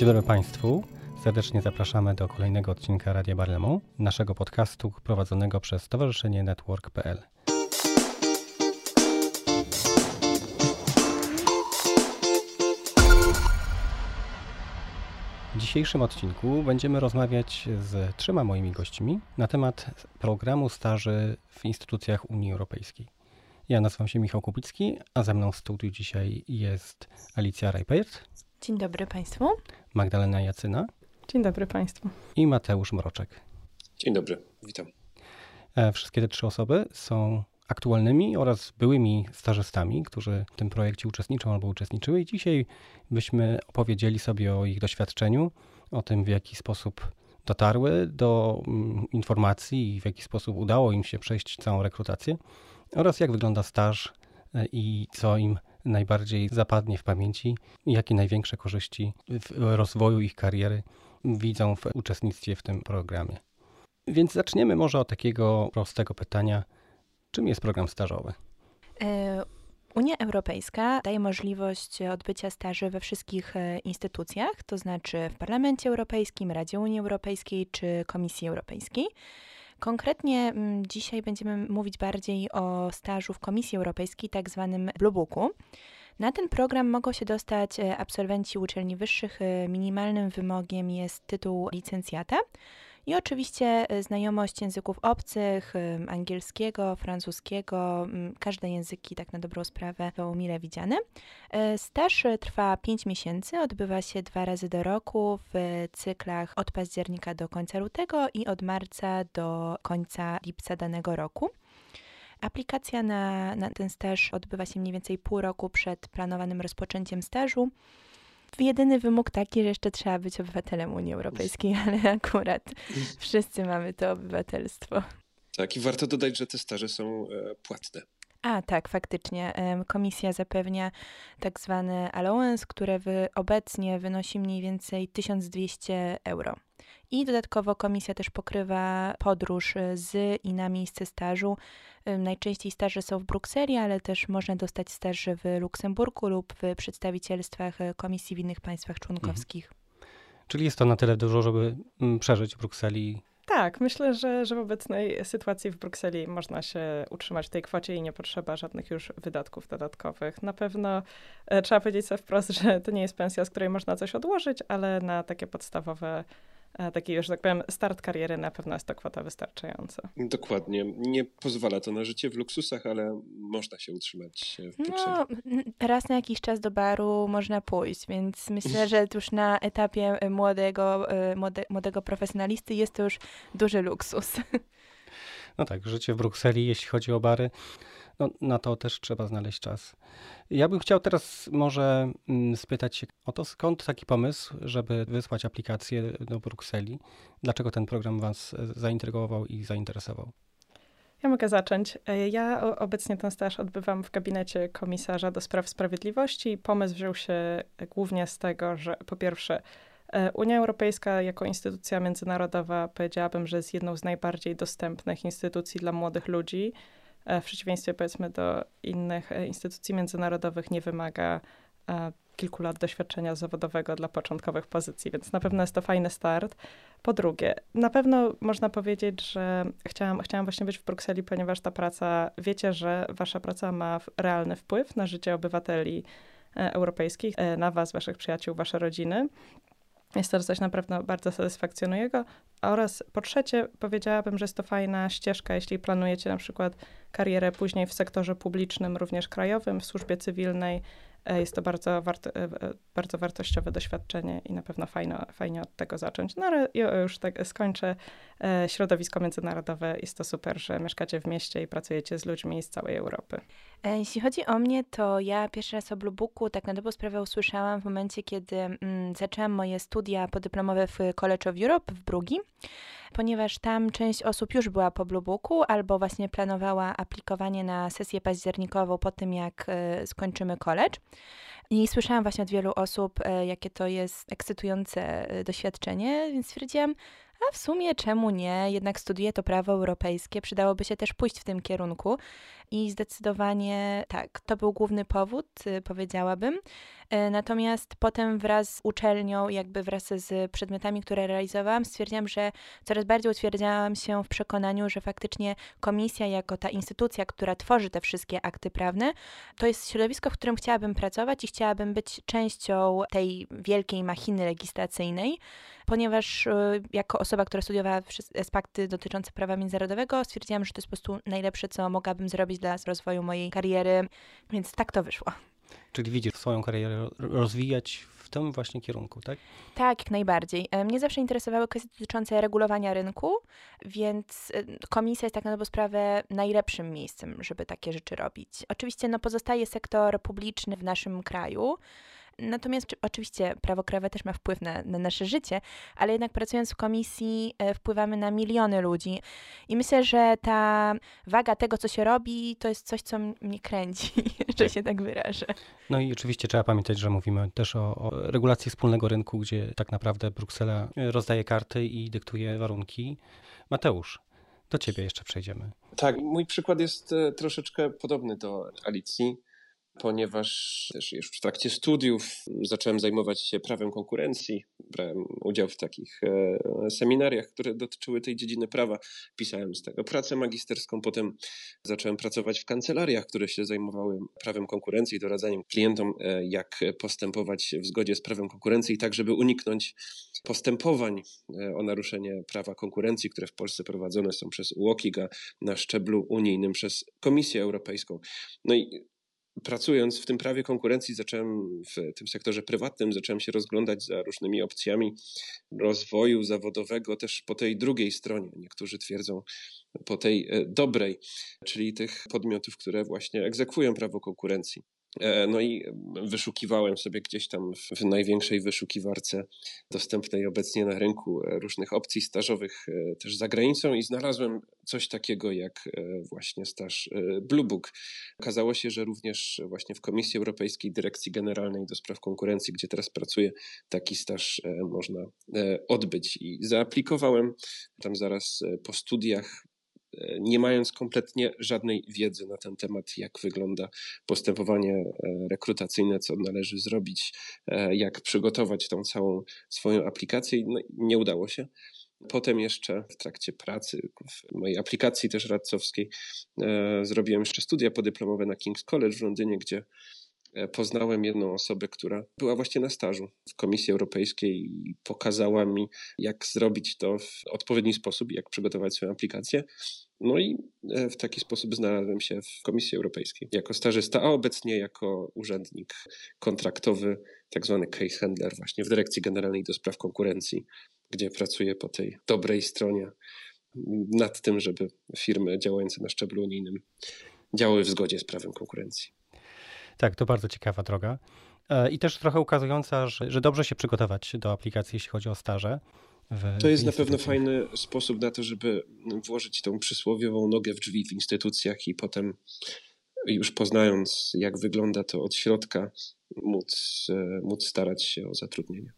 Dzień dobry Państwu. Serdecznie zapraszamy do kolejnego odcinka Radia Barlemu, naszego podcastu prowadzonego przez Stowarzyszenie Network.pl. W dzisiejszym odcinku będziemy rozmawiać z trzema moimi gośćmi na temat programu staży w instytucjach Unii Europejskiej. Ja nazywam się Michał Kupicki, a ze mną w studiu dzisiaj jest Alicja Rajpert. Dzień dobry Państwu. Magdalena Jacyna. Dzień dobry Państwu. I Mateusz Mroczek. Dzień dobry, witam. E, wszystkie te trzy osoby są aktualnymi oraz byłymi stażystami, którzy w tym projekcie uczestniczą albo uczestniczyły i dzisiaj byśmy opowiedzieli sobie o ich doświadczeniu, o tym w jaki sposób dotarły do mm, informacji i w jaki sposób udało im się przejść całą rekrutację oraz jak wygląda staż e, i co im najbardziej zapadnie w pamięci jakie największe korzyści w rozwoju ich kariery widzą w uczestnictwie w tym programie. Więc zaczniemy może od takiego prostego pytania: czym jest program stażowy? E, Unia Europejska daje możliwość odbycia staży we wszystkich e, instytucjach, to znaczy w Parlamencie Europejskim, Radzie Unii Europejskiej czy Komisji Europejskiej. Konkretnie mm, dzisiaj będziemy mówić bardziej o stażu w Komisji Europejskiej, tak zwanym Blue Booku. Na ten program mogą się dostać e, absolwenci uczelni wyższych. E, minimalnym wymogiem jest tytuł licencjata. I oczywiście e, znajomość języków obcych, angielskiego, francuskiego, każde języki tak na dobrą sprawę są mile widziane. E, staż trwa 5 miesięcy, odbywa się dwa razy do roku w cyklach od października do końca lutego i od marca do końca lipca danego roku. Aplikacja na, na ten staż odbywa się mniej więcej pół roku przed planowanym rozpoczęciem stażu. Jedyny wymóg taki, że jeszcze trzeba być obywatelem Unii Europejskiej, ale akurat wszyscy mamy to obywatelstwo. Tak, i warto dodać, że te staże są e, płatne. A, tak, faktycznie. Komisja zapewnia tak zwany allowance, które obecnie wynosi mniej więcej 1200 euro. I dodatkowo komisja też pokrywa podróż z i na miejsce stażu. Najczęściej staże są w Brukseli, ale też można dostać staż w Luksemburgu lub w przedstawicielstwach komisji w innych państwach członkowskich. Mhm. Czyli jest to na tyle dużo, żeby mm, przeżyć w Brukseli tak, myślę, że, że w obecnej sytuacji w Brukseli można się utrzymać w tej kwocie i nie potrzeba żadnych już wydatków dodatkowych. Na pewno e, trzeba powiedzieć sobie wprost, że to nie jest pensja, z której można coś odłożyć, ale na takie podstawowe taki już, tak powiem, start kariery na pewno jest to kwota wystarczająca. Dokładnie. Nie pozwala to na życie w luksusach, ale można się utrzymać w Brukseli. No, raz na jakiś czas do baru można pójść, więc myślę, że już na etapie młodego, e, młode, młodego profesjonalisty jest to już duży luksus. No tak, życie w Brukseli, jeśli chodzi o bary, no, na to też trzeba znaleźć czas. Ja bym chciał teraz może mm, spytać się o to, skąd taki pomysł, żeby wysłać aplikację do Brukseli? Dlaczego ten program Was zaintrygował i zainteresował? Ja mogę zacząć. E, ja obecnie ten staż odbywam w gabinecie komisarza do spraw sprawiedliwości. Pomysł wziął się głównie z tego, że po pierwsze, e, Unia Europejska jako instytucja międzynarodowa powiedziałabym, że jest jedną z najbardziej dostępnych instytucji dla młodych ludzi. E, w przeciwieństwie powiedzmy do innych e, instytucji międzynarodowych nie wymaga e, kilku lat doświadczenia zawodowego dla początkowych pozycji, więc na pewno jest to fajny start. Po drugie, na pewno można powiedzieć, że chciałam, chciałam właśnie być w Brukseli, ponieważ ta praca, wiecie, że wasza praca ma realny wpływ na życie obywateli europejskich, na was, waszych przyjaciół, wasze rodziny. Jest to coś naprawdę bardzo satysfakcjonującego. Oraz po trzecie, powiedziałabym, że jest to fajna ścieżka, jeśli planujecie na przykład karierę później w sektorze publicznym, również krajowym, w służbie cywilnej, E, jest to bardzo, warto, e, bardzo wartościowe doświadczenie i na pewno fajno, fajnie od tego zacząć. No ale już tak skończę. E, środowisko międzynarodowe jest to super, że mieszkacie w mieście i pracujecie z ludźmi z całej Europy. Jeśli chodzi o mnie, to ja pierwszy raz o Blue Booku tak na dobrą sprawę usłyszałam w momencie, kiedy mm, zaczęłam moje studia podyplomowe w College of Europe w Brugi ponieważ tam część osób już była po Blue Booku albo właśnie planowała aplikowanie na sesję październikową po tym, jak e, skończymy college. I słyszałam właśnie od wielu osób, e, jakie to jest ekscytujące e, doświadczenie, więc stwierdziłam, A w sumie czemu nie? Jednak studiuję to prawo europejskie, przydałoby się też pójść w tym kierunku. I zdecydowanie tak, to był główny powód, y, powiedziałabym. Y, natomiast potem wraz z uczelnią, jakby wraz z przedmiotami, które realizowałam, stwierdziłam, że coraz bardziej utwierdziłam się w przekonaniu, że faktycznie komisja, jako ta instytucja, która tworzy te wszystkie akty prawne, to jest środowisko, w którym chciałabym pracować i chciałabym być częścią tej wielkiej machiny legislacyjnej, ponieważ y, jako osoba, która studiowała aspekty dotyczące prawa międzynarodowego, stwierdziłam, że to jest po prostu najlepsze, co mogłabym zrobić dla rozwoju mojej kariery, więc tak to wyszło. Czyli widzisz swoją karierę rozwijać w tym właśnie kierunku, tak? Tak, jak najbardziej. E, mnie zawsze interesowały kwestie dotyczące regulowania rynku, więc e, komisja jest tak na dobrą sprawę najlepszym miejscem, żeby takie rzeczy robić. Oczywiście no, pozostaje sektor publiczny w naszym kraju, Natomiast czy, oczywiście prawo krajowe też ma wpływ na, na, nasze życie, ale jednak pracując w komisji e, wpływamy na miliony ludzi. I myślę, że ta waga tego, co się robi, to jest coś, co mnie kręci, że się tak wyrażę. No i oczywiście trzeba pamiętać, że mówimy też o, o regulacji wspólnego rynku, gdzie tak naprawdę Bruksela rozdaje karty i dyktuje warunki. Mateusz, do ciebie jeszcze przejdziemy. Tak, mój przykład jest e, troszeczkę podobny do Alicji ponieważ też już w trakcie studiów zacząłem zajmować się prawem konkurencji. Brałem udział w takich e, seminariach, które dotyczyły tej dziedziny prawa. Pisałem z tego pracę magisterską. Potem zacząłem pracować w kancelariach, które się zajmowały prawem konkurencji, doradzaniem klientom, e, jak postępować w zgodzie z prawem konkurencji, tak żeby uniknąć postępowań e, o naruszenie prawa konkurencji, które w Polsce prowadzone są przez UOKiG, na szczeblu unijnym przez Komisję Europejską. No i pracując w tym prawie konkurencji, zacząłem w tym sektorze prywatnym, zacząłem się rozglądać za różnymi opcjami rozwoju zawodowego też po tej drugiej stronie. Niektórzy twierdzą po tej e, dobrej, czyli tych podmiotów, które właśnie egzekwują prawo konkurencji. E, no i wyszukiwałem sobie gdzieś tam w największej wyszukiwarce dostępnej obecnie na rynku e, różnych opcji stażowych e, też za granicą i znalazłem coś takiego jak właśnie staż Blue Book. Okazało się, że również właśnie w Komisji Europejskiej Dyrekcji Generalnej do Spraw Konkurencji, gdzie teraz pracuję, taki staż można odbyć i zaaplikowałem tam zaraz po studiach nie mając kompletnie żadnej wiedzy na ten temat, jak wygląda postępowanie e, rekrutacyjne, co należy zrobić, e, jak przygotować tą całą swoją aplikację. No, nie udało się. Potem jeszcze w trakcie pracy, w mojej aplikacji też radcowskiej, e, zrobiłem jeszcze studia podyplomowe na King's College w Londynie, gdzie poznałem jedną osobę, która była właśnie na stażu w Komisji Europejskiej i pokazała mi, jak zrobić to w odpowiedni sposób, jak przygotować swoją aplikację. No i e, w taki sposób znalazłem się w Komisji Europejskiej jako stażysta, a obecnie jako urzędnik kontraktowy, tak zwany case handler, właśnie w Dyrekcji Generalnej do Spraw Konkurencji, gdzie pracuję po tej dobrej stronie nad tym, żeby firmy działające na szczeblu unijnym działały w zgodzie z prawem konkurencji. Tak, to bardzo ciekawa droga. E, I też trochę ukazująca, że, że dobrze się przygotować do aplikacji, jeśli chodzi o staże. To jest na pewno fajny sposób na to, żeby włożyć tą przysłowiową nogę w drzwi w instytucjach i potem już poznając, jak wygląda to od środka, móc, e, móc starać się o zatrudnienie.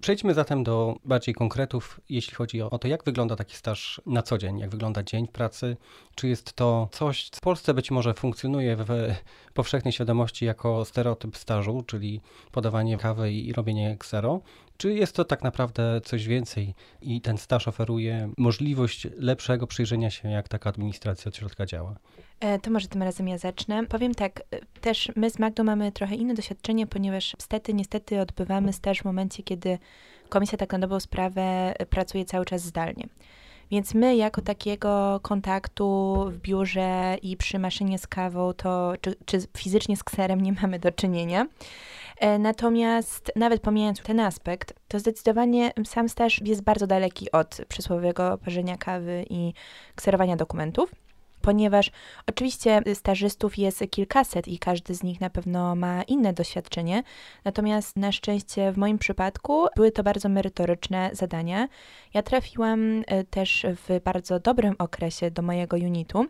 Przejdźmy zatem do bardziej konkretów, jeśli chodzi o to, jak wygląda taki staż na co dzień, jak wygląda dzień pracy. Czy jest to coś, co w Polsce być może funkcjonuje w powszechnej świadomości jako stereotyp stażu, czyli podawanie kawy i robienie ksero, czy jest to tak naprawdę coś więcej i ten staż oferuje możliwość lepszego przyjrzenia się, jak taka administracja od środka działa? E, to może tym razem ja zacznę. Powiem tak, e, też my z Magdą mamy trochę inne doświadczenie, ponieważ niestety, niestety odbywamy staż w momencie, kiedy komisja tak na dobrą sprawę pracuje cały czas zdalnie. Więc my jako takiego kontaktu w biurze i przy maszynie z kawą, to czy, czy fizycznie z kserem nie mamy do czynienia. E, natomiast nawet pomijając ten aspekt, to zdecydowanie sam staż jest bardzo daleki od przysłowiowego parzenia kawy i kserowania dokumentów ponieważ oczywiście stażystów jest kilkaset i każdy z nich na pewno ma inne doświadczenie, natomiast na szczęście w moim przypadku były to bardzo merytoryczne zadania. Ja trafiłam e, też w bardzo dobrym okresie do mojego unitu,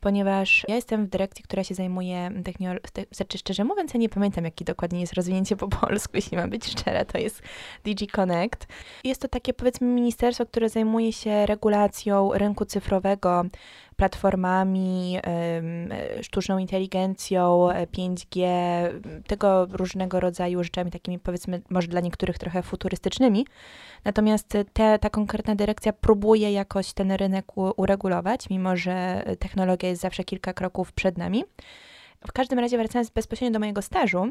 ponieważ ja jestem w dyrekcji, która się zajmuje technologią, znaczy szczerze mówiąc, ja nie pamiętam, jaki dokładnie jest rozwinięcie po polsku, jeśli mam być szczera, to jest DG Connect. Jest to takie powiedzmy ministerstwo, które zajmuje się regulacją rynku cyfrowego, platformami, sztuczną inteligencją, 5G, tego różnego rodzaju rzeczami, takimi powiedzmy może dla niektórych trochę futurystycznymi. Natomiast te, ta konkretna dyrekcja próbuje jakoś ten rynek uregulować, mimo że technologia jest zawsze kilka kroków przed nami. W każdym razie, wracając bezpośrednio do mojego stażu,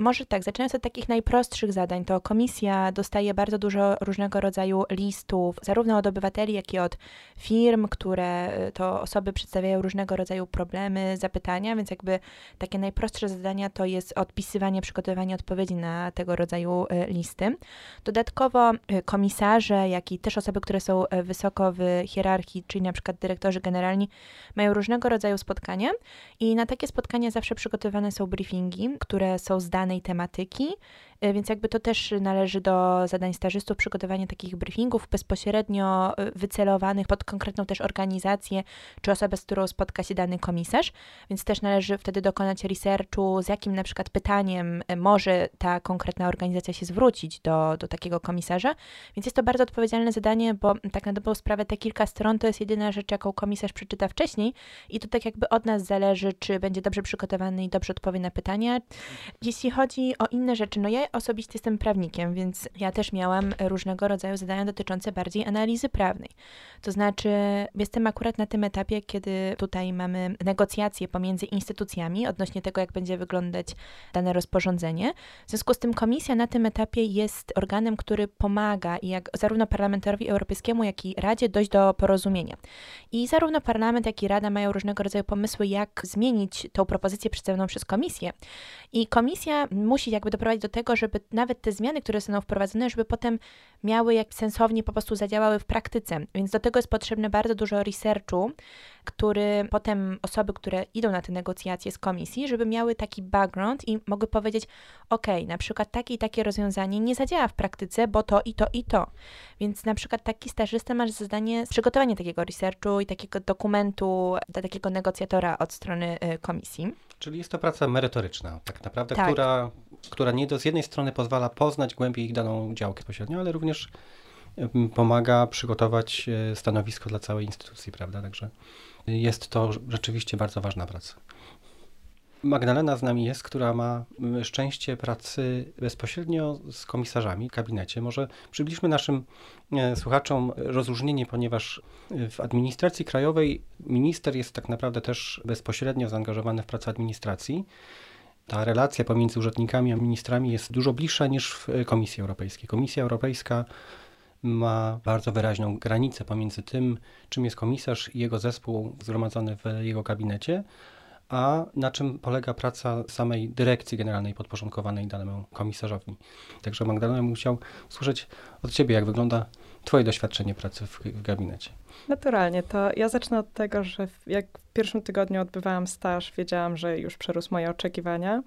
może tak, zaczynając od takich najprostszych zadań, to komisja dostaje bardzo dużo różnego rodzaju listów, zarówno od obywateli, jak i od firm, które y, to osoby przedstawiają różnego rodzaju problemy, zapytania, więc jakby takie najprostsze zadania to jest odpisywanie, przygotowywanie odpowiedzi na tego rodzaju y, listy. Dodatkowo y, komisarze, jak i też osoby, które są wysoko w hierarchii, czyli na przykład dyrektorzy generalni, mają różnego rodzaju spotkania i na takie spotkania zawsze przygotowane są briefingi, które są zdane danej tematyki więc jakby to też należy do zadań stażystów przygotowanie takich briefingów bezpośrednio e, wycelowanych pod konkretną też organizację czy osobę, z którą spotka się dany komisarz, więc też należy wtedy dokonać researchu, z jakim na przykład pytaniem e, może ta konkretna organizacja się zwrócić do, do takiego komisarza, więc jest to bardzo odpowiedzialne zadanie, bo tak na dobrą sprawę te kilka stron to jest jedyna rzecz, jaką komisarz przeczyta wcześniej. I to tak jakby od nas zależy, czy będzie dobrze przygotowany i dobrze odpowie na pytania. Jeśli chodzi o inne rzeczy, no ja osobiście jestem prawnikiem, więc ja też miałam różnego rodzaju zadania dotyczące bardziej analizy prawnej. To znaczy, jestem akurat na tym etapie, kiedy tutaj mamy negocjacje pomiędzy instytucjami odnośnie tego, jak będzie wyglądać dane rozporządzenie. W związku z tym komisja na tym etapie jest organem, który pomaga i jak zarówno Parlamentowi Europejskiemu, jak i Radzie dojść do porozumienia. I zarówno Parlament, jak i Rada mają różnego rodzaju pomysły, jak zmienić tą propozycję przedstawioną przez komisję. I komisja musi jakby doprowadzić do tego, żeby nawet te zmiany, które zostaną wprowadzone, żeby potem miały jak sensownie po prostu zadziałały w praktyce. Więc do tego jest potrzebne bardzo dużo researchu, który potem osoby, które idą na te negocjacje z komisji, żeby miały taki background i mogły powiedzieć, ok, na przykład takie i takie rozwiązanie nie zadziała w praktyce, bo to i to i to. Więc na przykład taki stażysta ma zadanie przygotowanie takiego researchu i takiego dokumentu dla takiego negocjatora od strony y, komisji. Czyli jest to praca merytoryczna, tak naprawdę, tak. Która, która nie do, z jednej strony pozwala poznać głębiej ich daną działkę pośrednio, ale również pomaga przygotować e, stanowisko dla całej instytucji, prawda? Także jest to rzeczywiście bardzo ważna praca. Magdalena z nami jest, która ma szczęście pracy bezpośrednio z komisarzami w gabinecie. Może przybliżmy naszym e, słuchaczom rozróżnienie, ponieważ w administracji krajowej minister jest tak naprawdę też bezpośrednio zaangażowany w pracę administracji. Ta relacja pomiędzy urzędnikami a ministrami jest dużo bliższa niż w Komisji Europejskiej. Komisja Europejska ma bardzo wyraźną granicę pomiędzy tym, czym jest komisarz i jego zespół zgromadzony w jego gabinecie, a na czym polega praca samej dyrekcji generalnej podporządkowanej danemu komisarzowi. Także Magdalena musiał usłyszeć od Ciebie, jak wygląda Twoje doświadczenie pracy w, w gabinecie. Naturalnie, to ja zacznę od tego, że jak w pierwszym tygodniu odbywałam staż, wiedziałam, że już przerósł moje oczekiwania.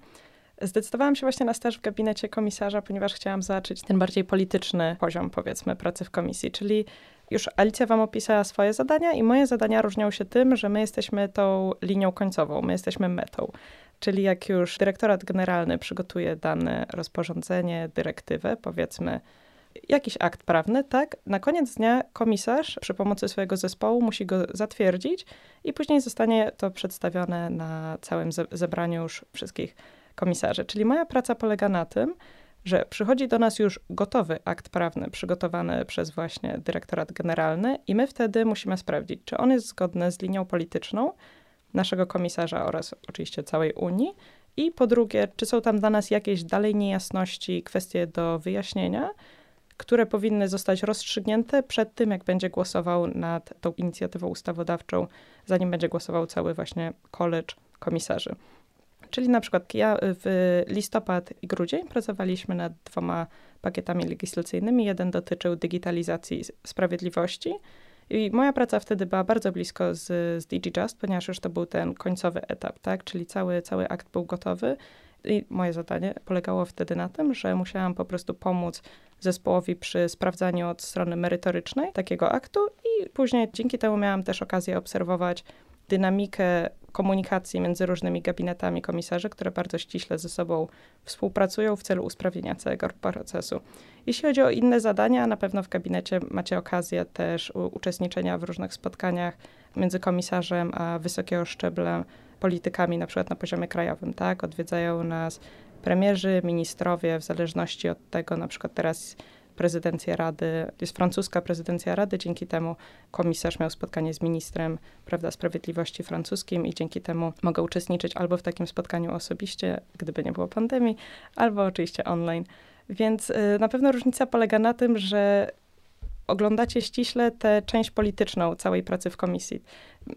Zdecydowałam się właśnie na staż w gabinecie komisarza, ponieważ chciałam zobaczyć ten bardziej polityczny poziom, powiedzmy, pracy w komisji. Czyli już Alicja wam opisała swoje zadania i moje zadania różnią się tym, że my jesteśmy tą linią końcową, my jesteśmy metą. Czyli jak już dyrektorat generalny przygotuje dane rozporządzenie, dyrektywę, powiedzmy, jakiś akt prawny, tak, na koniec dnia komisarz przy pomocy swojego zespołu musi go zatwierdzić i później zostanie to przedstawione na całym zebraniu już wszystkich komisarzy. Czyli moja praca polega na tym, że przychodzi do nas już gotowy akt prawny przygotowany przez właśnie dyrektorat generalny i my wtedy musimy sprawdzić, czy on jest zgodny z linią polityczną naszego komisarza oraz oczywiście całej Unii i po drugie, czy są tam dla nas jakieś dalej niejasności, kwestie do wyjaśnienia, które powinny zostać rozstrzygnięte przed tym, jak będzie głosował nad tą inicjatywą ustawodawczą, zanim będzie głosował cały właśnie college komisarzy. Czyli na przykład ja w listopad i grudzień pracowaliśmy nad dwoma pakietami legislacyjnymi. Jeden dotyczył digitalizacji sprawiedliwości. I moja praca wtedy była bardzo blisko z, z DigiJust, ponieważ już to był ten końcowy etap, tak? Czyli cały, cały akt był gotowy. I moje zadanie polegało wtedy na tym, że musiałam po prostu pomóc zespołowi przy sprawdzaniu od strony merytorycznej takiego aktu i później dzięki temu miałam też okazję obserwować dynamikę komunikacji między różnymi gabinetami komisarzy, które bardzo ściśle ze sobą współpracują w celu usprawnienia całego procesu. Jeśli chodzi o inne zadania, na pewno w gabinecie macie okazję też uczestniczenia w różnych spotkaniach między komisarzem a wysokiego szczebla politykami, na przykład na poziomie krajowym, tak? Odwiedzają nas premierzy, ministrowie, w zależności od tego, na przykład teraz prezydencja Rady, jest francuska prezydencja Rady, dzięki temu komisarz miał spotkanie z ministrem prawda, sprawiedliwości francuskim i dzięki temu mogę uczestniczyć albo w takim spotkaniu osobiście, gdyby nie było pandemii, albo oczywiście online. Więc y, na pewno różnica polega na tym, że oglądacie ściśle tę część polityczną całej pracy w komisji.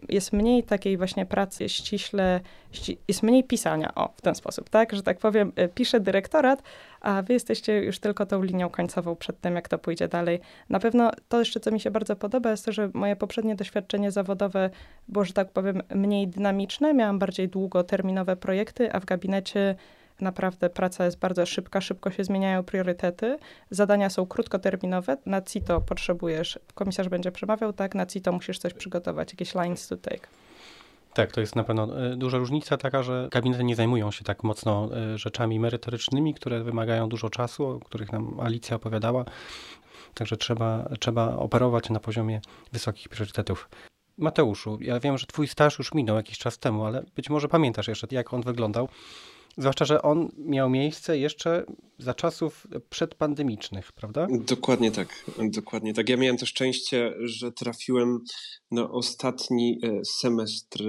Jest mniej takiej właśnie pracy ściśle, ści jest mniej pisania, o, w ten sposób, tak? Że tak powiem, e, pisze dyrektorat, a wy jesteście już tylko tą linią końcową przed tym, jak to pójdzie dalej. Na pewno to jeszcze, co mi się bardzo podoba, jest to, że moje poprzednie doświadczenie zawodowe było, że tak powiem, mniej dynamiczne. Miałam bardziej długoterminowe projekty, a w gabinecie naprawdę praca jest bardzo szybka, szybko się zmieniają priorytety. Zadania są krótkoterminowe. Na CITO potrzebujesz, komisarz będzie przemawiał, tak, na CITO musisz coś przygotować, jakieś lines to take. Tak, to jest na pewno e, duża różnica taka, że gabinety nie zajmują się tak mocno e, rzeczami merytorycznymi, które wymagają dużo czasu, o których nam Alicja opowiadała. Także trzeba, trzeba operować na poziomie wysokich priorytetów. Mateuszu, ja wiem, że twój staż już minął jakiś czas temu, ale być może pamiętasz jeszcze, jak on wyglądał. Zwłaszcza, że on miał miejsce jeszcze za czasów przedpandemicznych, prawda? Dokładnie tak, dokładnie tak. Ja miałem to szczęście, że trafiłem na ostatni e, semestr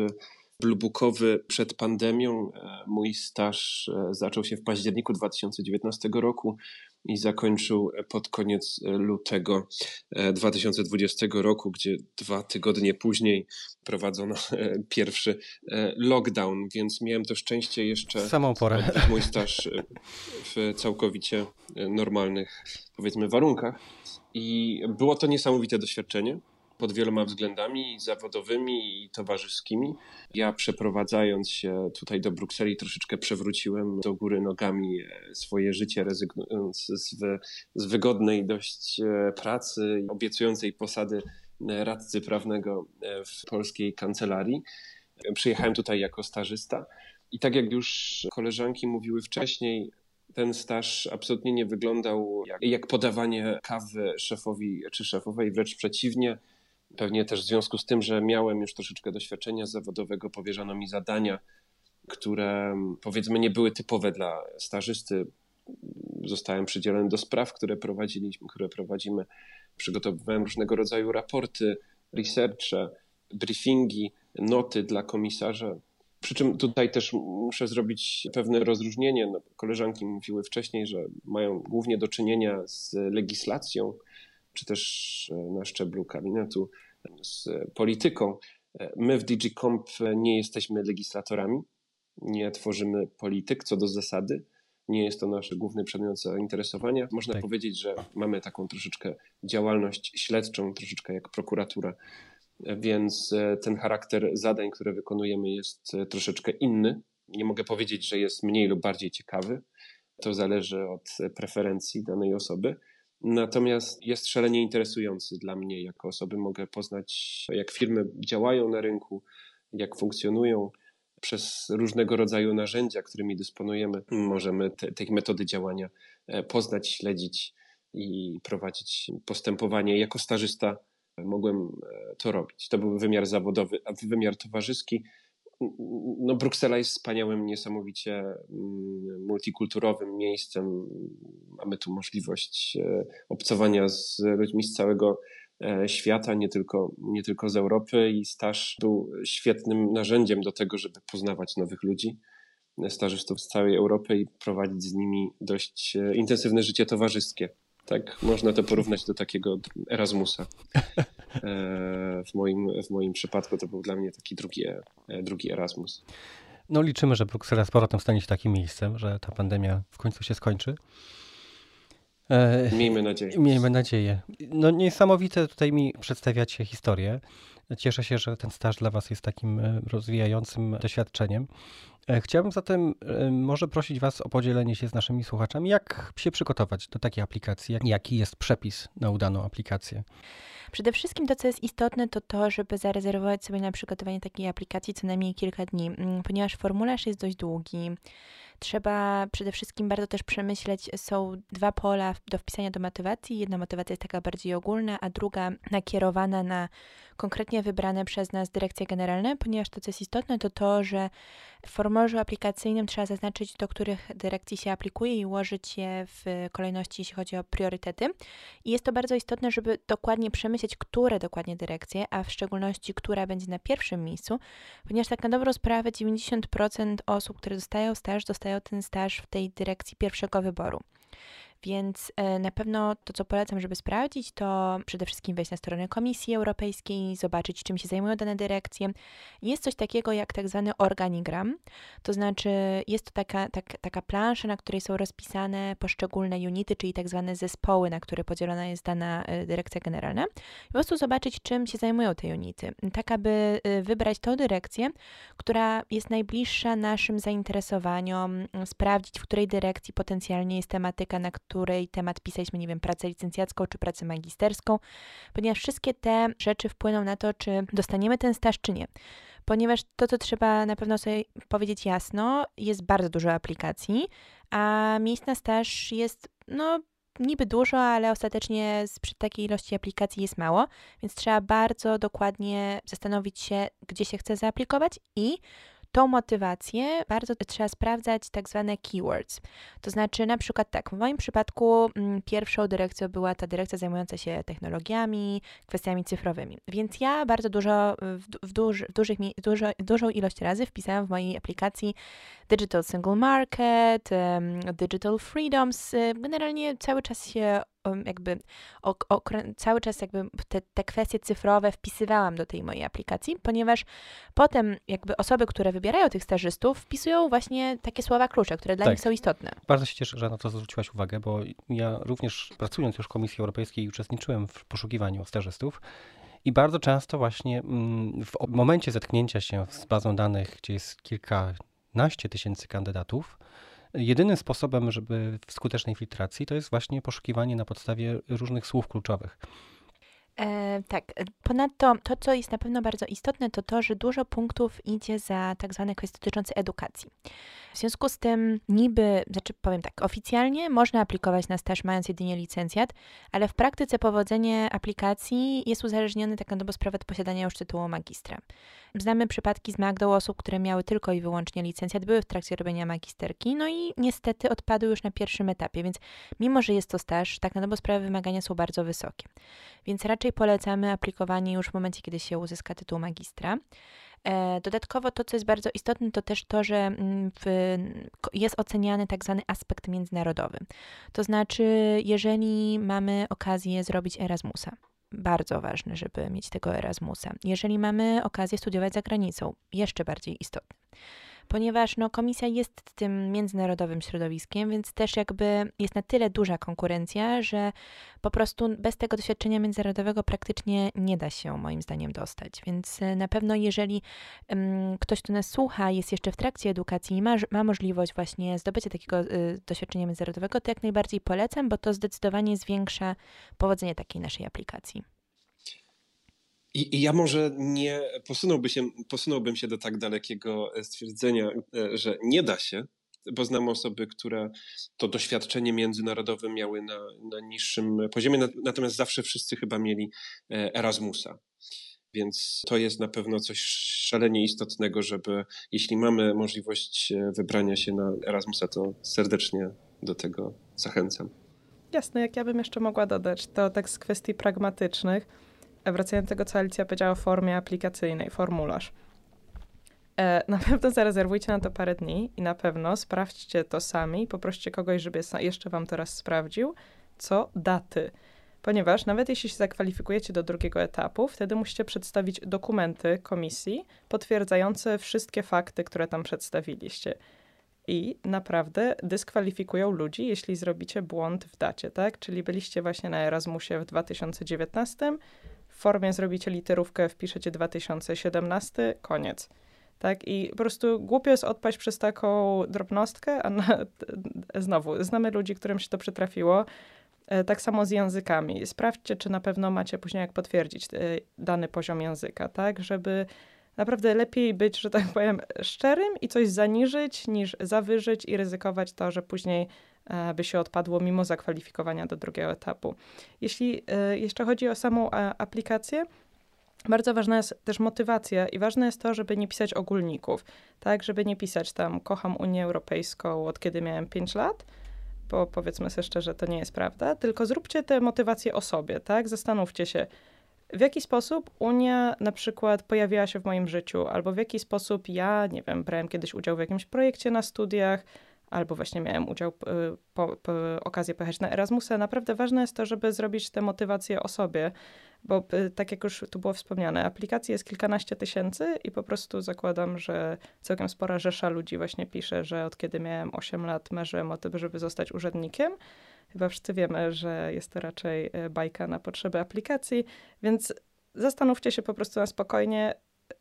blubukowy przed pandemią. E, mój staż e, zaczął się w październiku 2019 roku i zakończył pod koniec lutego 2020 e, roku, gdzie dwa tygodnie później prowadzono e, pierwszy e, lockdown, więc miałem to szczęście jeszcze samą porę. mój staż w całkowicie normalnych, powiedzmy, warunkach. I było to niesamowite doświadczenie pod wieloma względami zawodowymi i towarzyskimi. Ja przeprowadzając się tutaj do Brukseli troszeczkę przewróciłem do góry nogami e, swoje życie, rezygnując z, z wygodnej dość e, pracy, obiecującej posady e, radcy prawnego w polskiej kancelarii. Przyjechałem tutaj jako stażysta i tak jak już koleżanki mówiły wcześniej, ten staż absolutnie nie wyglądał jak, jak podawanie kawy szefowi czy szefowej, wręcz przeciwnie. Pewnie też w związku z tym, że miałem już troszeczkę doświadczenia zawodowego, powierzano mi zadania, które powiedzmy nie były typowe dla stażysty. Zostałem przydzielony do spraw, które prowadziliśmy, które prowadzimy. Przygotowywałem różnego rodzaju raporty, researche, briefingi, noty dla komisarza. Przy czym tutaj też muszę zrobić pewne rozróżnienie. No, koleżanki mówiły wcześniej, że mają głównie do czynienia z legislacją, czy też e, na szczeblu gabinetu z polityką. E, my w DigiComp nie jesteśmy legislatorami, nie tworzymy polityk co do zasady. Nie jest to nasz główny przedmiot zainteresowania. Można tak. powiedzieć, że mamy taką troszeczkę działalność śledczą, troszeczkę jak prokuratura, więc e, ten charakter zadań, które wykonujemy, jest troszeczkę inny. Nie mogę powiedzieć, że jest mniej lub bardziej ciekawy. To zależy od preferencji danej osoby. Natomiast jest szalenie interesujący dla mnie jako osoby. Mogę poznać, jak firmy działają na rynku, jak funkcjonują. Przez różnego rodzaju narzędzia, którymi dysponujemy, możemy te, te metody działania e, poznać, śledzić i prowadzić postępowanie. Jako stażysta mogłem e, to robić. To był wymiar zawodowy, a wymiar towarzyski no Bruksela jest wspaniałym, niesamowicie mm, multikulturowym miejscem. Mamy tu możliwość e, obcowania z ludźmi z całego e, świata, nie tylko, nie tylko z Europy i staż był świetnym narzędziem do tego, żeby poznawać nowych ludzi, stażystów z całej Europy i prowadzić z nimi dość e, intensywne życie towarzyskie. Tak, można to porównać do takiego Erasmusa. E, w moim, w moim przypadku to był dla mnie taki drugi, e, drugi Erasmus. No liczymy, że Bruksela z powrotem stanie się takim miejscem, że ta pandemia w końcu się skończy. E, miejmy nadzieję. Miejmy nadzieję. No niesamowite tutaj mi przedstawiacie historię. Cieszę się, że ten staż dla Was jest takim e, rozwijającym doświadczeniem. E, chciałbym zatem e, może prosić Was o podzielenie się z naszymi słuchaczami, jak się przygotować do takiej aplikacji, jaki jest przepis na udaną aplikację. Przede wszystkim to, co jest istotne, to to, żeby zarezerwować sobie na przygotowanie takiej aplikacji co najmniej kilka dni, mm, ponieważ formularz jest dość długi. Trzeba przede wszystkim bardzo też przemyśleć, są dwa pola do wpisania do motywacji. Jedna motywacja jest taka bardziej ogólna, a druga nakierowana na konkretnie wybrane przez nas dyrekcje generalne, ponieważ to, co jest istotne, to to, że w formularzu aplikacyjnym trzeba zaznaczyć, do których dyrekcji się aplikuje i ułożyć je w kolejności, jeśli chodzi o priorytety. I jest to bardzo istotne, żeby dokładnie przemyśleć, które dokładnie dyrekcje, a w szczególności, która będzie na pierwszym miejscu, ponieważ tak na dobrą sprawę 90% osób, które dostają staż, dostają ten staż w tej dyrekcji pierwszego wyboru. Więc e, na pewno to, co polecam, żeby sprawdzić, to przede wszystkim wejść na stronę Komisji Europejskiej, zobaczyć, czym się zajmują dane dyrekcje. Jest coś takiego jak tak zwany organigram, to znaczy jest to taka, tak, taka plansza, na której są rozpisane poszczególne unity, czyli tak zwane zespoły, na które podzielona jest dana e, dyrekcja generalna. Po prostu zobaczyć, czym się zajmują te unity, tak aby e, wybrać tą dyrekcję, która jest najbliższa naszym zainteresowaniom, sprawdzić, w której dyrekcji potencjalnie jest tematyka, na której temat pisaliśmy, nie wiem, pracę licencjacką czy pracę magisterską, ponieważ wszystkie te rzeczy wpłyną na to, czy dostaniemy ten staż, czy nie. Ponieważ to, co trzeba na pewno sobie powiedzieć jasno, jest bardzo dużo aplikacji, a miejsc na staż jest, no, niby dużo, ale ostatecznie przy takiej ilości aplikacji jest mało, więc trzeba bardzo dokładnie zastanowić się, gdzie się chce zaaplikować i tą motywację bardzo trzeba sprawdzać tak zwane keywords. To znaczy, na przykład tak, w moim przypadku mm, pierwszą dyrekcją była ta dyrekcja zajmująca się technologiami, kwestiami cyfrowymi. Więc ja bardzo dużo, w, w, w dużych, dużo, dużą ilość razy wpisałam w mojej aplikacji Digital Single Market, Digital Freedoms. Generalnie cały czas się jakby cały czas jakby te, te kwestie cyfrowe wpisywałam do tej mojej aplikacji, ponieważ potem jakby osoby, które wybierają tych stażystów, wpisują właśnie takie słowa klucze, które dla tak. nich są istotne. Bardzo się cieszę, że na to zwróciłaś uwagę, bo ja również pracując już w Komisji Europejskiej uczestniczyłem w poszukiwaniu stażystów i bardzo często właśnie mm, w momencie zetknięcia się z bazą danych, gdzie jest kilkanaście tysięcy kandydatów, Jedynym sposobem, żeby w skutecznej filtracji, to jest właśnie poszukiwanie na podstawie różnych słów kluczowych. E, tak, ponadto to, co jest na pewno bardzo istotne, to to, że dużo punktów idzie za tak zwane kwestie dotyczące edukacji. W związku z tym, niby, znaczy powiem tak, oficjalnie można aplikować na staż mając jedynie licencjat, ale w praktyce powodzenie aplikacji jest uzależnione tak na dobrą sprawę od posiadania już tytułu magistra. Znamy przypadki z Magdą osób, które miały tylko i wyłącznie licencjat, były w trakcie robienia magisterki, no i niestety odpadły już na pierwszym etapie, więc mimo, że jest to staż, tak na dobrą sprawę wymagania są bardzo wysokie. Więc raczej polecamy aplikowanie już w momencie, kiedy się uzyska tytuł magistra. E, dodatkowo to, co jest bardzo istotne, to też to, że mm, w, jest oceniany tak zwany aspekt międzynarodowy. To znaczy, jeżeli mamy okazję zrobić Erasmusa, bardzo ważne, żeby mieć tego Erasmusa. Jeżeli mamy okazję studiować za granicą, jeszcze bardziej istotne ponieważ no, komisja jest tym międzynarodowym środowiskiem, więc też jakby jest na tyle duża konkurencja, że po prostu bez tego doświadczenia międzynarodowego praktycznie nie da się moim zdaniem dostać. Więc e, na pewno jeżeli um, ktoś, kto nas słucha, jest jeszcze w trakcie edukacji i ma, ma możliwość właśnie zdobycia takiego y, doświadczenia międzynarodowego, to jak najbardziej polecam, bo to zdecydowanie zwiększa powodzenie takiej naszej aplikacji. I, I, ja może nie posunąłby się, posunąłbym się do tak dalekiego stwierdzenia, e, że nie da się, bo znam osoby, które to doświadczenie międzynarodowe miały na, na niższym poziomie, natomiast zawsze wszyscy chyba mieli e, Erasmusa. Więc to jest na pewno coś szalenie istotnego, żeby jeśli mamy możliwość e, wybrania się na Erasmusa, to serdecznie do tego zachęcam. Jasne, jak ja bym jeszcze mogła dodać, to tak z kwestii pragmatycznych wracając do tego, co Alicja powiedziała o formie aplikacyjnej, formularz. E, na pewno zarezerwujcie na to parę dni i na pewno sprawdźcie to sami, poproście kogoś, żeby jeszcze wam to raz sprawdził, co daty. Ponieważ nawet jeśli się zakwalifikujecie do drugiego etapu, wtedy musicie przedstawić dokumenty komisji potwierdzające wszystkie fakty, które tam przedstawiliście. I naprawdę dyskwalifikują ludzi, jeśli zrobicie błąd w dacie, tak? Czyli byliście właśnie na Erasmusie w 2019, formie zrobicie literówkę, wpiszecie 2017, koniec. Tak, i po prostu głupio jest odpaść przez taką drobnostkę, a na, znowu, znamy ludzi, którym się to przytrafiło. E, tak samo z językami. Sprawdźcie, czy na pewno macie później jak potwierdzić e, dany poziom języka, tak, żeby naprawdę lepiej być, że tak powiem, szczerym i coś zaniżyć, niż zawyżyć i ryzykować to, że później by się odpadło mimo zakwalifikowania do drugiego etapu. Jeśli jeszcze chodzi o samą aplikację, bardzo ważna jest też motywacja i ważne jest to, żeby nie pisać ogólników, tak, żeby nie pisać tam kocham Unię Europejską od kiedy miałem 5 lat, bo powiedzmy sobie szczerze, to nie jest prawda, tylko zróbcie tę motywację o sobie, tak, zastanówcie się, w jaki sposób Unia na przykład pojawiła się w moim życiu, albo w jaki sposób ja, nie wiem, brałem kiedyś udział w jakimś projekcie na studiach, albo właśnie miałem udział, y, po, po, okazję pojechać na Erasmusa. Naprawdę ważne jest to, żeby zrobić tę motywację o sobie, bo y, tak jak już tu było wspomniane, aplikacji jest kilkanaście tysięcy i po prostu zakładam, że całkiem spora rzesza ludzi właśnie pisze, że od kiedy miałem 8 lat marzyłem o tym, żeby zostać urzędnikiem. Chyba wszyscy wiemy, że jest to raczej y, bajka na potrzeby aplikacji, więc zastanówcie się po prostu na spokojnie,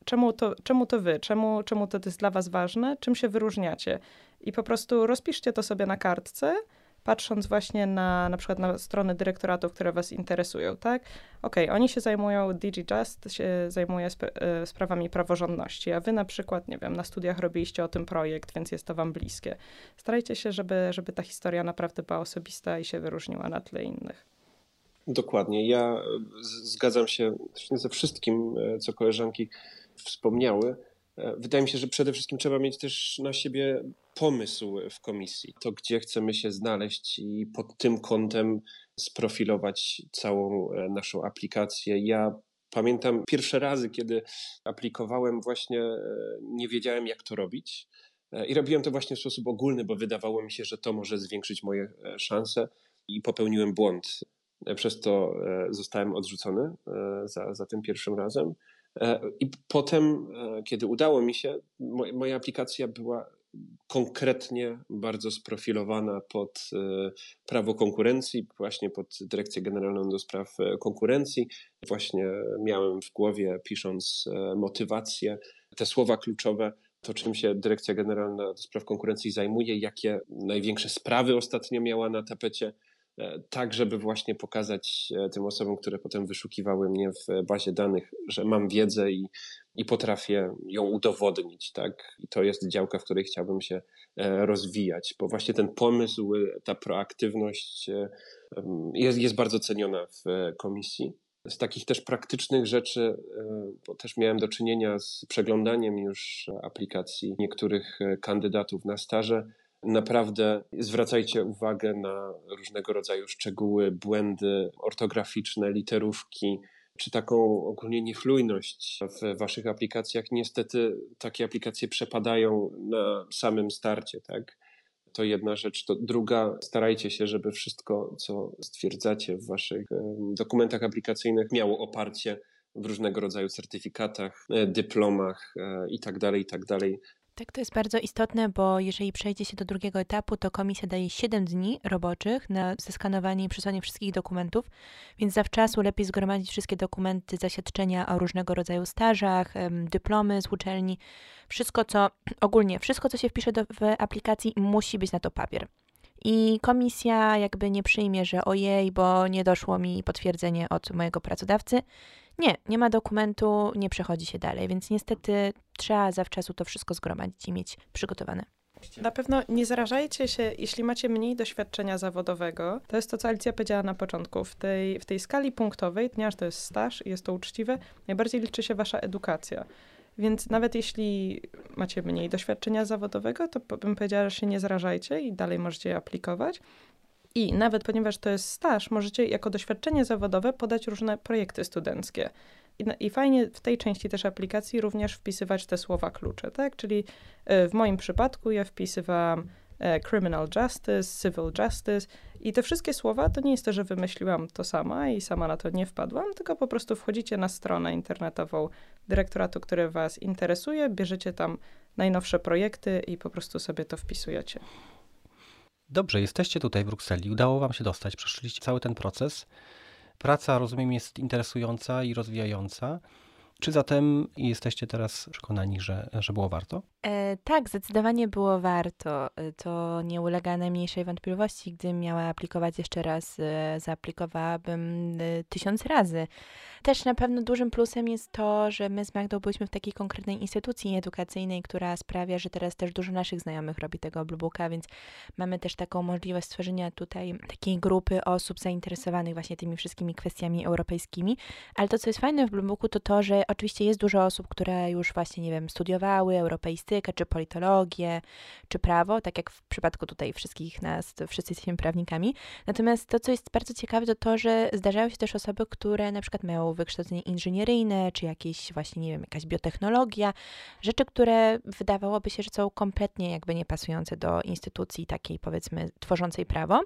czemu to, czemu to wy, czemu, czemu to jest dla was ważne, czym się wyróżniacie. I po prostu rozpiszcie to sobie na kartce, patrząc właśnie na na przykład na strony dyrektoratów, które was interesują, tak? Okej, okay, oni się zajmują, DigiJust się zajmuje sp e, sprawami praworządności, a wy na przykład, nie wiem, na studiach robiliście o tym projekt, więc jest to wam bliskie. Starajcie się, żeby, żeby ta historia naprawdę była osobista i się wyróżniła na tle innych. Dokładnie. Ja zgadzam się ze wszystkim, e, co koleżanki wspomniały. E, wydaje mi się, że przede wszystkim trzeba mieć też na siebie pomysł w komisji, to gdzie chcemy się znaleźć i pod tym kątem sprofilować całą e, naszą aplikację. Ja pamiętam pierwsze razy, kiedy aplikowałem, właśnie nie wiedziałem, jak to robić. I robiłem to właśnie w sposób ogólny, bo wydawało mi się, że to może zwiększyć moje szanse i popełniłem błąd. Przez to e, zostałem odrzucony e, za, za tym pierwszym razem. E, I potem, kiedy udało mi się, moja aplikacja była konkretnie bardzo sprofilowana pod prawo konkurencji, właśnie pod Dyrekcję Generalną do Spraw Konkurencji. Właśnie miałem w głowie, pisząc motywację, te słowa kluczowe, to czym się Dyrekcja Generalna do Spraw Konkurencji zajmuje, jakie największe sprawy ostatnio miała na tapecie E, tak, żeby właśnie pokazać e, tym osobom, które potem wyszukiwały mnie w bazie danych, że mam wiedzę i, i potrafię ją udowodnić, tak? I to jest działka, w której chciałbym się e, rozwijać, bo właśnie ten pomysł, ta proaktywność jest, jest bardzo ceniona w komisji. Z takich też praktycznych rzeczy, bo też miałem do czynienia z przeglądaniem już aplikacji niektórych kandydatów na staże, Naprawdę zwracajcie uwagę na różnego rodzaju szczegóły, błędy ortograficzne, literówki, czy taką ogólnie niechlujność w waszych aplikacjach. Niestety takie aplikacje przepadają na samym starcie, tak? To jedna rzecz. To druga, starajcie się, żeby wszystko, co stwierdzacie w waszych dokumentach aplikacyjnych, miało oparcie w różnego rodzaju certyfikatach, e, dyplomach itd., e, itd. Tak to jest bardzo istotne, bo jeżeli przejdzie się do drugiego etapu, to komisja daje 7 dni roboczych na zeskanowanie i przesłanie wszystkich dokumentów, więc zawczasu lepiej zgromadzić wszystkie dokumenty, zaświadczenia o różnego rodzaju stażach, dyplomy z uczelni, wszystko co, ogólnie wszystko co się wpisze do, w aplikacji musi być na to papier. I komisja jakby nie przyjmie, że ojej, bo nie doszło mi potwierdzenie od mojego pracodawcy. Nie, nie ma dokumentu, nie przechodzi się dalej, więc niestety trzeba zawczasu to wszystko zgromadzić i mieć przygotowane. Na pewno nie zarażajcie się, jeśli macie mniej doświadczenia zawodowego. To jest to, co Alicja powiedziała na początku. W tej, w tej skali punktowej, ponieważ to jest staż i jest to uczciwe, najbardziej liczy się wasza edukacja. Więc nawet jeśli macie mniej doświadczenia zawodowego, to bym powiedziała, że się nie zarażajcie i dalej możecie aplikować. I nawet ponieważ to jest staż, możecie jako doświadczenie zawodowe podać różne projekty studenckie. I, I, fajnie w tej części też aplikacji również wpisywać te słowa klucze, tak? Czyli e, w moim przypadku ja wpisywałam e, criminal justice, civil justice i te wszystkie słowa to nie jest to, że wymyśliłam to sama i sama na to nie wpadłam, tylko po prostu wchodzicie na stronę internetową dyrektoratu, który was interesuje, bierzecie tam najnowsze projekty i po prostu sobie to wpisujecie. Dobrze, jesteście tutaj w Brukseli, udało Wam się dostać, przeszliście cały ten proces. praca, rozumiem, jest interesująca i rozwijająca. Czy zatem jesteście teraz przekonani, że, że było warto? E, tak, zdecydowanie było warto. E, to nie ulega najmniejszej wątpliwości. Gdybym miała aplikować jeszcze raz, e, zaaplikowałabym e, tysiąc razy. Też na pewno dużym plusem jest to, że my z Magdą byliśmy w takiej konkretnej instytucji edukacyjnej, która sprawia, że teraz też dużo naszych znajomych robi tego Bluebooka, więc mamy też taką możliwość stworzenia tutaj takiej grupy osób zainteresowanych właśnie tymi wszystkimi kwestiami europejskimi. Ale to, co jest fajne w Bluebooku, to to, że oczywiście jest dużo osób, które już właśnie, nie wiem, studiowały czy politologię, czy prawo, tak jak w przypadku tutaj wszystkich nas, wszyscy jesteśmy prawnikami. Natomiast to, co jest bardzo ciekawe, to to, że zdarzają się też osoby, które na przykład mają wykształcenie inżynieryjne, czy jakieś właśnie, nie wiem, jakaś biotechnologia, rzeczy, które wydawałoby się, że są kompletnie jakby niepasujące do instytucji takiej, powiedzmy, tworzącej prawo,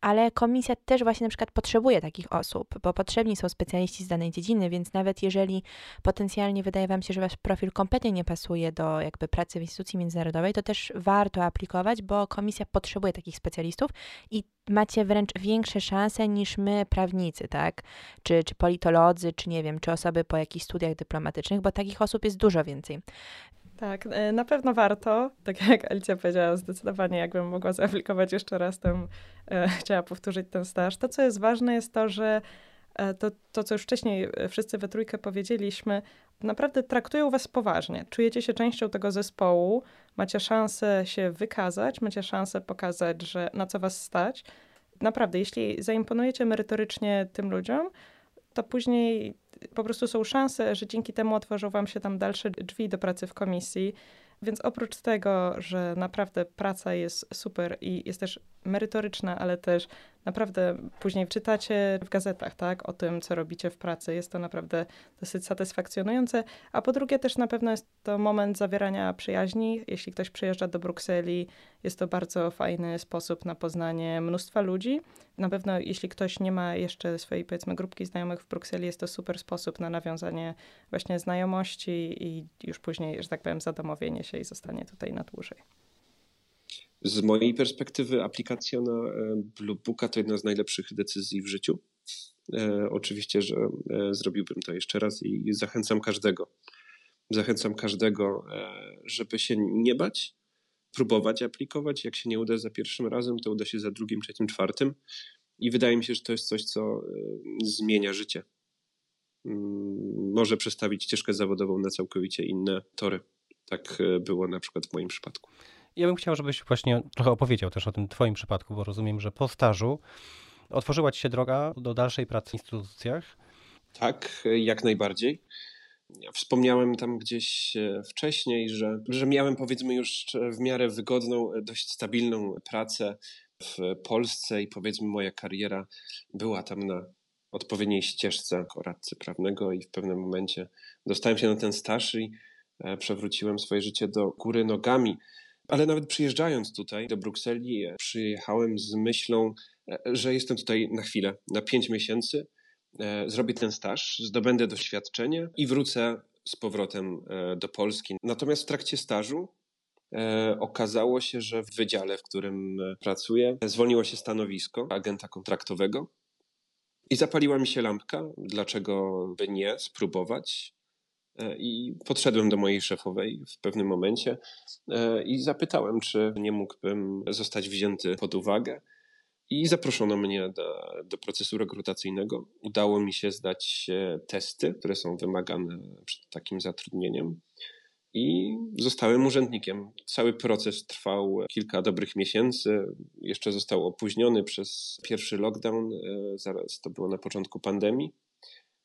ale komisja też właśnie na przykład potrzebuje takich osób, bo potrzebni są specjaliści z danej dziedziny, więc nawet jeżeli potencjalnie wydaje Wam się, że Wasz profil kompletnie nie pasuje do jakby pracy w instytucji międzynarodowej, to też warto aplikować, bo komisja potrzebuje takich specjalistów i macie wręcz większe szanse niż my, prawnicy, tak? Czy, czy politolodzy, czy nie wiem, czy osoby po jakichś studiach dyplomatycznych, bo takich osób jest dużo więcej. Tak, e, na pewno warto. Tak jak Alicja powiedziała, zdecydowanie jakbym mogła zaaplikować jeszcze raz, to e, chciała powtórzyć ten staż. To, co jest ważne, jest to, że to, to, co już wcześniej e, wszyscy we trójkę powiedzieliśmy, naprawdę traktują was poważnie. Czujecie się częścią tego zespołu, macie szansę się wykazać, macie szansę pokazać, że na co was stać. Naprawdę, jeśli zaimponujecie merytorycznie tym ludziom, to później po prostu są szanse, że dzięki temu otworzą wam się tam dalsze drzwi do pracy w komisji. Więc oprócz tego, że naprawdę praca jest super i jest też merytoryczna, ale też naprawdę później czytacie w gazetach, tak, o tym, co robicie w pracy. Jest to naprawdę dosyć satysfakcjonujące. A po drugie też na pewno jest to moment zawierania przyjaźni. Jeśli ktoś przyjeżdża do Brukseli, jest to bardzo fajny sposób na poznanie mnóstwa ludzi. Na pewno jeśli ktoś nie ma jeszcze swojej, powiedzmy, grupki znajomych w Brukseli, jest to super sposób na nawiązanie właśnie znajomości i już później, że tak powiem, zadomowienie się i zostanie tutaj na dłużej. Z mojej perspektywy aplikacja na e, Bluebooka to jedna z najlepszych decyzji w życiu. E, oczywiście, że e, zrobiłbym to jeszcze raz i zachęcam każdego. Zachęcam każdego, żeby się nie bać, próbować aplikować. Jak się nie uda za pierwszym razem, to uda się za drugim, trzecim, czwartym. I wydaje mi się, że to jest coś, co zmienia życie. Mm, może przestawić ścieżkę zawodową na całkowicie inne tory. Tak było na przykład w moim przypadku. Ja bym chciał, żebyś właśnie trochę opowiedział też o tym twoim przypadku, bo rozumiem, że po stażu otworzyła ci się droga do dalszej pracy w instytucjach. Tak, jak najbardziej. Ja wspomniałem tam gdzieś e, wcześniej, że, że miałem powiedzmy już w miarę wygodną, dość stabilną pracę w Polsce i powiedzmy moja kariera była tam na odpowiedniej ścieżce radcy prawnego i w pewnym momencie dostałem się na ten staż i e, przewróciłem swoje życie do góry nogami. Ale nawet przyjeżdżając tutaj do Brukseli, e, przyjechałem z myślą, e, że jestem tutaj na chwilę, na pięć miesięcy, e, zrobię ten staż, zdobędę doświadczenie i wrócę z powrotem do Polski. Natomiast w trakcie stażu okazało się, że w wydziale, w którym pracuję, zwolniło się stanowisko agenta kontraktowego. I zapaliła mi się lampka, dlaczego by nie spróbować. E, I podszedłem do mojej szefowej w pewnym momencie e, i zapytałem, czy nie mógłbym zostać wzięty pod uwagę. I zaproszono mnie do, do procesu rekrutacyjnego. Udało mi się zdać testy, które są wymagane przed takim zatrudnieniem. I zostałem urzędnikiem. Cały proces trwał kilka dobrych miesięcy. Jeszcze został opóźniony przez pierwszy lockdown. E, zaraz to było na początku pandemii.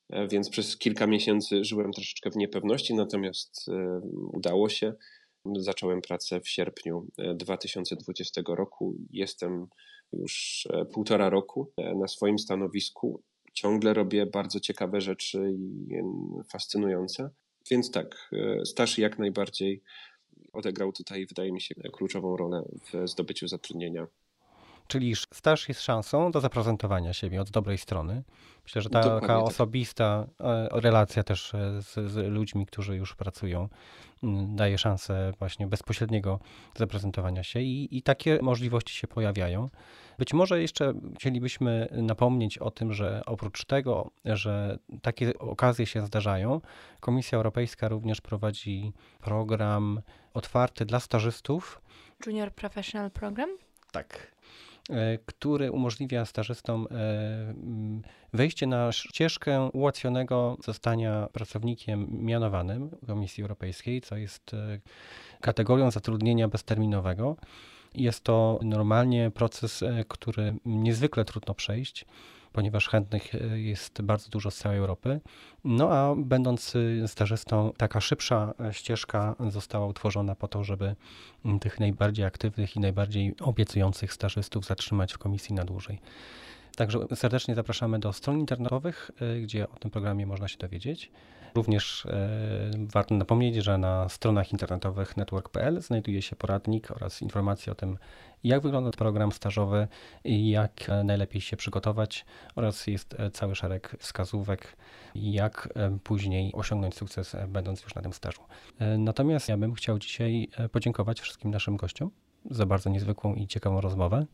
E, więc przez kilka miesięcy żyłem troszeczkę w niepewności, natomiast e, udało się. Zacząłem pracę w sierpniu 2020 e, roku. Jestem już półtora roku na swoim stanowisku. Ciągle robię bardzo ciekawe rzeczy i fascynujące. Więc tak, staż jak najbardziej odegrał tutaj, wydaje mi się, kluczową rolę w zdobyciu zatrudnienia Czyli staż jest szansą do zaprezentowania siebie od dobrej strony. Myślę, że taka Dokładnie tak. osobista e, relacja też e, z, z ludźmi, którzy już pracują, daje szansę właśnie bezpośredniego zaprezentowania się i, i takie możliwości się pojawiają. Być może jeszcze chcielibyśmy napomnieć o tym, że oprócz tego, że takie okazje się zdarzają, Komisja Europejska również prowadzi program otwarty dla stażystów, Junior Professional Program? tak. E, Który umożliwia stażystom e, wejście na ścieżkę ułatwionego zostania pracownikiem mianowanym Komisji Europejskiej, co jest e, kategorią zatrudnienia bezterminowego. Jest to normalnie proces, który niezwykle trudno przejść, ponieważ chętnych e, jest bardzo dużo z całej Europy. No a będąc y, stażystą, taka szybsza e, ścieżka została utworzona po to, żeby m, tych najbardziej aktywnych i najbardziej obiecujących stażystów zatrzymać w komisji na dłużej. Także serdecznie zapraszamy do stron internetowych, y, gdzie o tym programie można się dowiedzieć. Również e, warto napomnieć, że na stronach internetowych network.pl znajduje się poradnik oraz informacje o tym, jak wygląda program stażowy jak najlepiej się przygotować oraz jest e, cały szereg wskazówek, jak e, później osiągnąć sukces, będąc już na tym stażu. Natomiast ja bym chciał dzisiaj podziękować wszystkim naszym gościom za bardzo niezwykłą i ciekawą rozmowę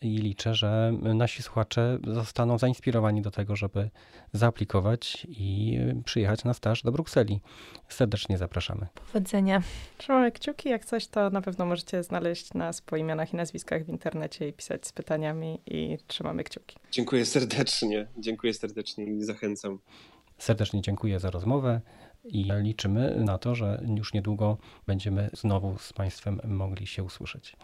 i liczę, że nasi słuchacze zostaną zainspirowani do tego, żeby zaaplikować i przyjechać na staż do Brukseli. Serdecznie zapraszamy. Powodzenia. Trzymamy kciuki, jak coś, to na pewno możecie znaleźć nas po imionach i nazwiskach w internecie i pisać z pytaniami i trzymamy kciuki. Dziękuję serdecznie, dziękuję serdecznie i zachęcam. Serdecznie dziękuję za rozmowę i liczymy na to, że już niedługo będziemy znowu z Państwem mogli się usłyszeć.